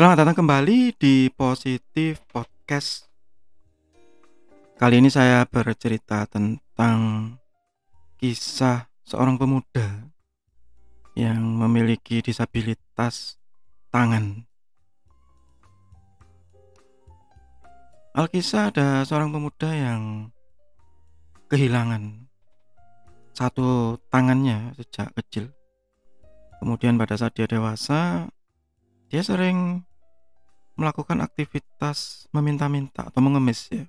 Selamat datang kembali di Positif Podcast. Kali ini saya bercerita tentang kisah seorang pemuda yang memiliki disabilitas tangan. Alkisah ada seorang pemuda yang kehilangan satu tangannya sejak kecil. Kemudian pada saat dia dewasa, dia sering melakukan aktivitas meminta-minta atau mengemis ya.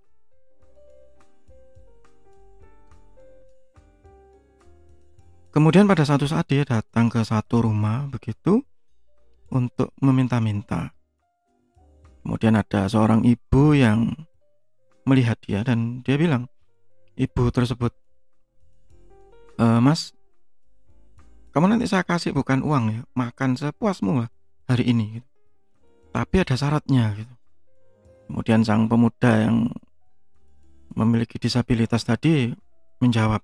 Kemudian pada satu saat dia datang ke satu rumah begitu untuk meminta-minta. Kemudian ada seorang ibu yang melihat dia dan dia bilang, ibu tersebut, e, Mas, kamu nanti saya kasih bukan uang ya, makan sepuasmu lah hari ini. Tapi ada syaratnya gitu. Kemudian sang pemuda yang memiliki disabilitas tadi menjawab,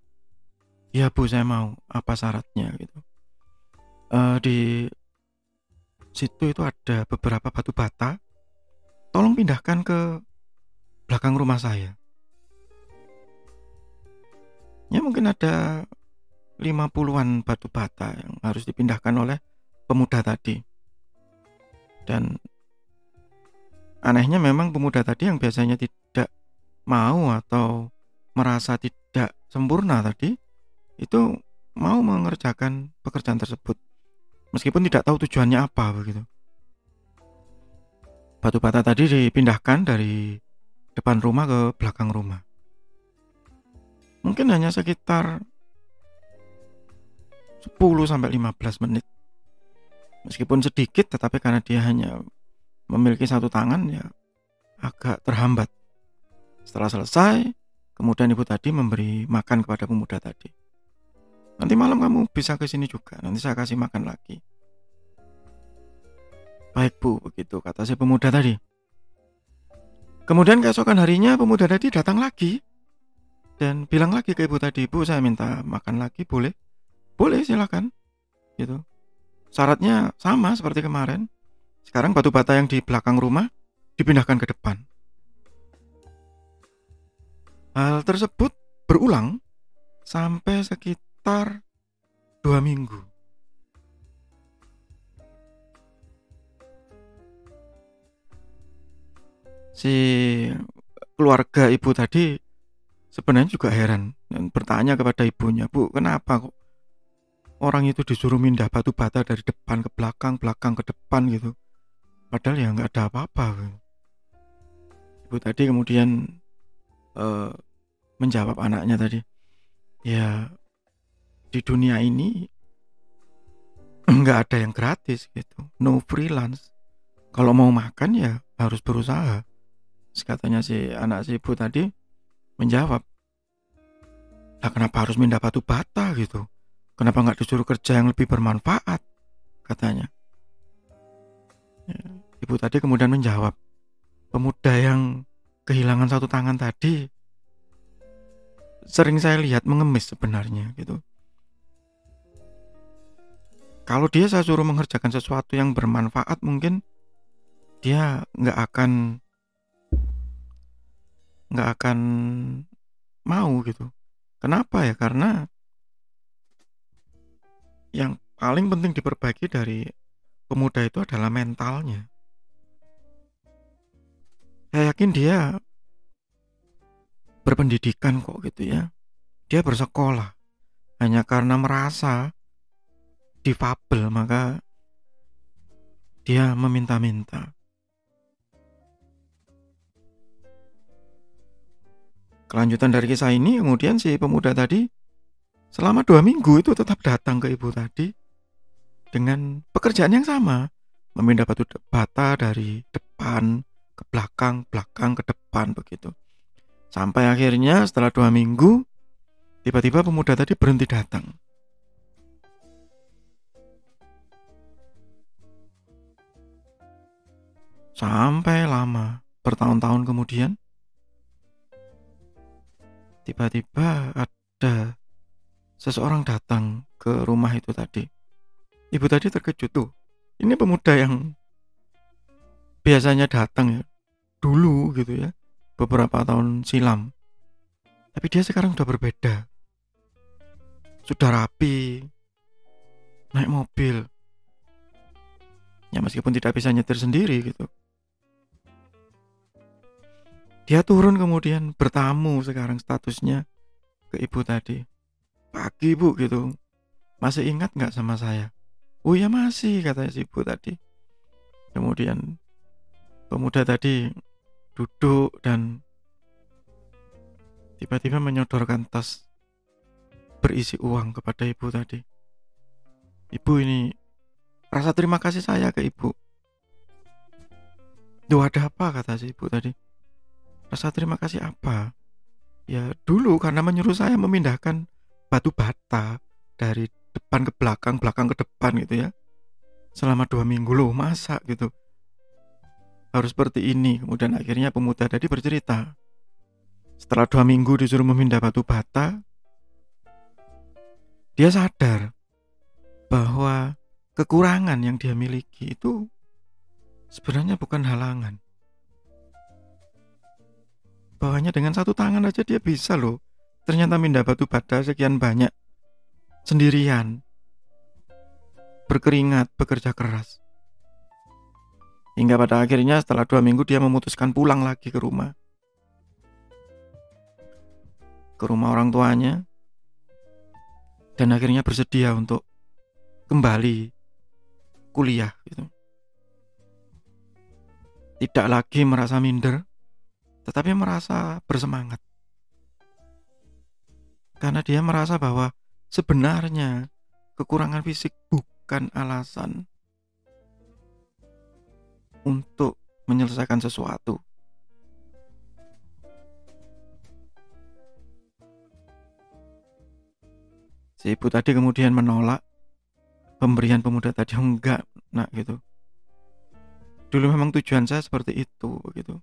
ya bu saya mau, apa syaratnya gitu. E, di situ itu ada beberapa batu bata tolong pindahkan ke belakang rumah saya. Ya mungkin ada 50-an batu bata yang harus dipindahkan oleh pemuda tadi. Dan anehnya memang pemuda tadi yang biasanya tidak mau atau merasa tidak sempurna tadi itu mau mengerjakan pekerjaan tersebut meskipun tidak tahu tujuannya apa begitu batu bata tadi dipindahkan dari depan rumah ke belakang rumah. Mungkin hanya sekitar 10 sampai 15 menit. Meskipun sedikit tetapi karena dia hanya memiliki satu tangan ya agak terhambat. Setelah selesai, kemudian ibu tadi memberi makan kepada pemuda tadi. Nanti malam kamu bisa ke sini juga, nanti saya kasih makan lagi. Baik bu, begitu kata si pemuda tadi. Kemudian keesokan harinya pemuda tadi datang lagi dan bilang lagi ke ibu tadi, bu saya minta makan lagi boleh? Boleh silakan. Gitu. Syaratnya sama seperti kemarin. Sekarang batu bata yang di belakang rumah dipindahkan ke depan. Hal tersebut berulang sampai sekitar dua minggu. si keluarga ibu tadi sebenarnya juga heran dan bertanya kepada ibunya, "Bu, kenapa kok orang itu disuruh mindah batu bata dari depan ke belakang, belakang ke depan gitu? Padahal ya nggak ada apa-apa." Ibu tadi kemudian uh, menjawab anaknya tadi, "Ya di dunia ini nggak ada yang gratis gitu, no freelance. Kalau mau makan ya harus berusaha." katanya si anak si ibu tadi menjawab lah kenapa harus mindah batu bata gitu kenapa nggak disuruh kerja yang lebih bermanfaat katanya ya, ibu tadi kemudian menjawab pemuda yang kehilangan satu tangan tadi sering saya lihat mengemis sebenarnya gitu kalau dia saya suruh mengerjakan sesuatu yang bermanfaat mungkin dia nggak akan nggak akan mau gitu. Kenapa ya? Karena yang paling penting diperbaiki dari pemuda itu adalah mentalnya. Saya yakin dia berpendidikan kok gitu ya. Dia bersekolah. Hanya karena merasa difabel maka dia meminta-minta. Kelanjutan dari kisah ini, kemudian si pemuda tadi selama dua minggu itu tetap datang ke ibu tadi dengan pekerjaan yang sama, memindah batu bata dari depan ke belakang, belakang ke depan begitu. Sampai akhirnya setelah dua minggu, tiba-tiba pemuda tadi berhenti datang. Sampai lama, bertahun-tahun kemudian, tiba-tiba ada seseorang datang ke rumah itu tadi. Ibu tadi terkejut tuh. Ini pemuda yang biasanya datang ya dulu gitu ya beberapa tahun silam. Tapi dia sekarang sudah berbeda. Sudah rapi naik mobil. Ya meskipun tidak bisa nyetir sendiri gitu. Dia turun kemudian bertamu sekarang statusnya ke ibu tadi. Pagi bu gitu. Masih ingat nggak sama saya? Oh ya masih katanya si ibu tadi. Kemudian pemuda tadi duduk dan tiba-tiba menyodorkan tas berisi uang kepada ibu tadi ibu ini rasa terima kasih saya ke ibu Duh ada apa kata si ibu tadi Rasa terima kasih apa? Ya dulu karena menyuruh saya memindahkan batu bata dari depan ke belakang, belakang ke depan gitu ya. Selama dua minggu loh, masa gitu. Harus seperti ini. Kemudian akhirnya pemuda tadi bercerita. Setelah dua minggu disuruh memindah batu bata, dia sadar bahwa kekurangan yang dia miliki itu sebenarnya bukan halangan bawahnya dengan satu tangan aja dia bisa loh ternyata mindah batu bata sekian banyak sendirian berkeringat bekerja keras hingga pada akhirnya setelah dua minggu dia memutuskan pulang lagi ke rumah ke rumah orang tuanya dan akhirnya bersedia untuk kembali kuliah gitu. Tidak lagi merasa minder, tetapi merasa bersemangat. Karena dia merasa bahwa sebenarnya kekurangan fisik bukan alasan untuk menyelesaikan sesuatu. Si ibu tadi kemudian menolak pemberian pemuda tadi enggak nak gitu. Dulu memang tujuan saya seperti itu begitu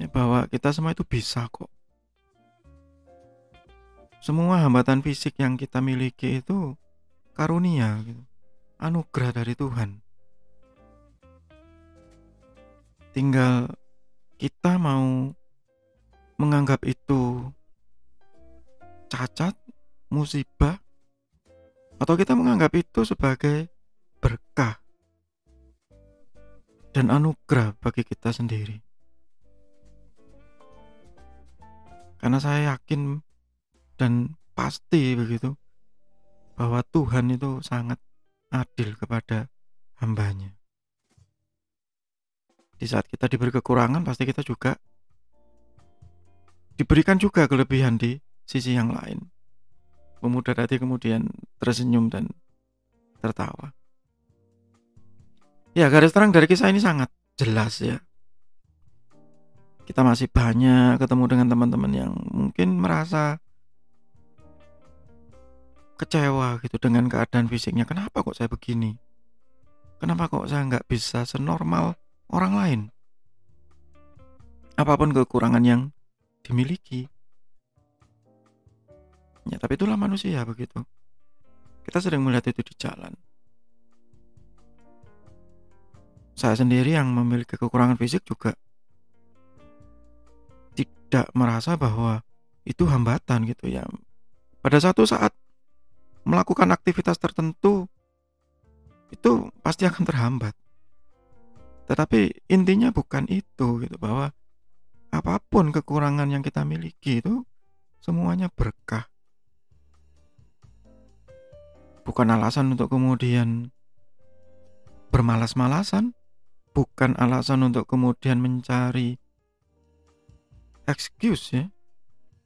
ya bahwa kita semua itu bisa kok semua hambatan fisik yang kita miliki itu karunia gitu. anugerah dari Tuhan tinggal kita mau menganggap itu cacat, musibah, atau kita menganggap itu sebagai berkah dan anugerah bagi kita sendiri. Karena saya yakin dan pasti begitu bahwa Tuhan itu sangat adil kepada hambanya. Di saat kita diberi kekurangan pasti kita juga diberikan juga kelebihan di sisi yang lain. Pemuda tadi kemudian tersenyum dan tertawa. Ya garis terang dari kisah ini sangat jelas ya kita masih banyak ketemu dengan teman-teman yang mungkin merasa kecewa gitu dengan keadaan fisiknya. Kenapa kok saya begini? Kenapa kok saya nggak bisa senormal orang lain? Apa pun kekurangan yang dimiliki. Ya, tapi itulah manusia begitu. Kita sering melihat itu di jalan. Saya sendiri yang memiliki kekurangan fisik juga tidak merasa bahwa itu hambatan gitu ya. Pada satu saat melakukan aktivitas tertentu itu pasti akan terhambat. Tetapi intinya bukan itu gitu bahwa apa pun kekurangan yang kita miliki itu semuanya berkah. Bukan alasan untuk kemudian bermalas-malasan, bukan alasan untuk kemudian mencari excuse ya.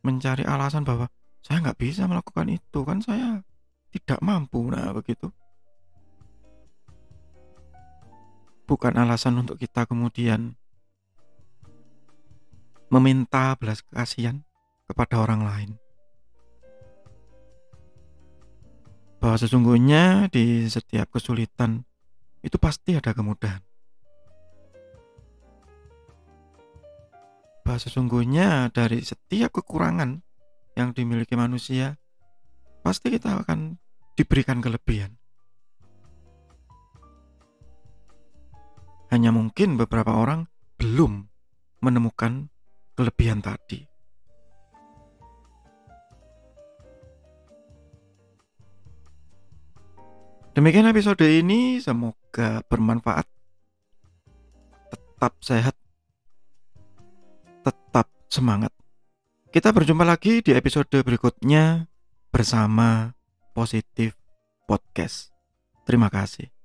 Mencari alasan bahwa saya nggak bisa melakukan itu kan saya tidak mampu. Nah begitu bukan alasan untuk kita kemudian meminta belas kasihan kepada orang lain bahwa sesungguhnya di setiap kesulitan itu pasti ada kemudahan bahwa sesungguhnya dari setiap kekurangan yang dimiliki manusia, pasti kita akan diberikan kelebihan. Hanya mungkin beberapa orang belum menemukan kelebihan tadi. Demikian episode ini, semoga bermanfaat. Tetap sehat, tetap semangat. Kita berjumpa lagi di episode berikutnya bersama Positif Podcast. Terima kasih.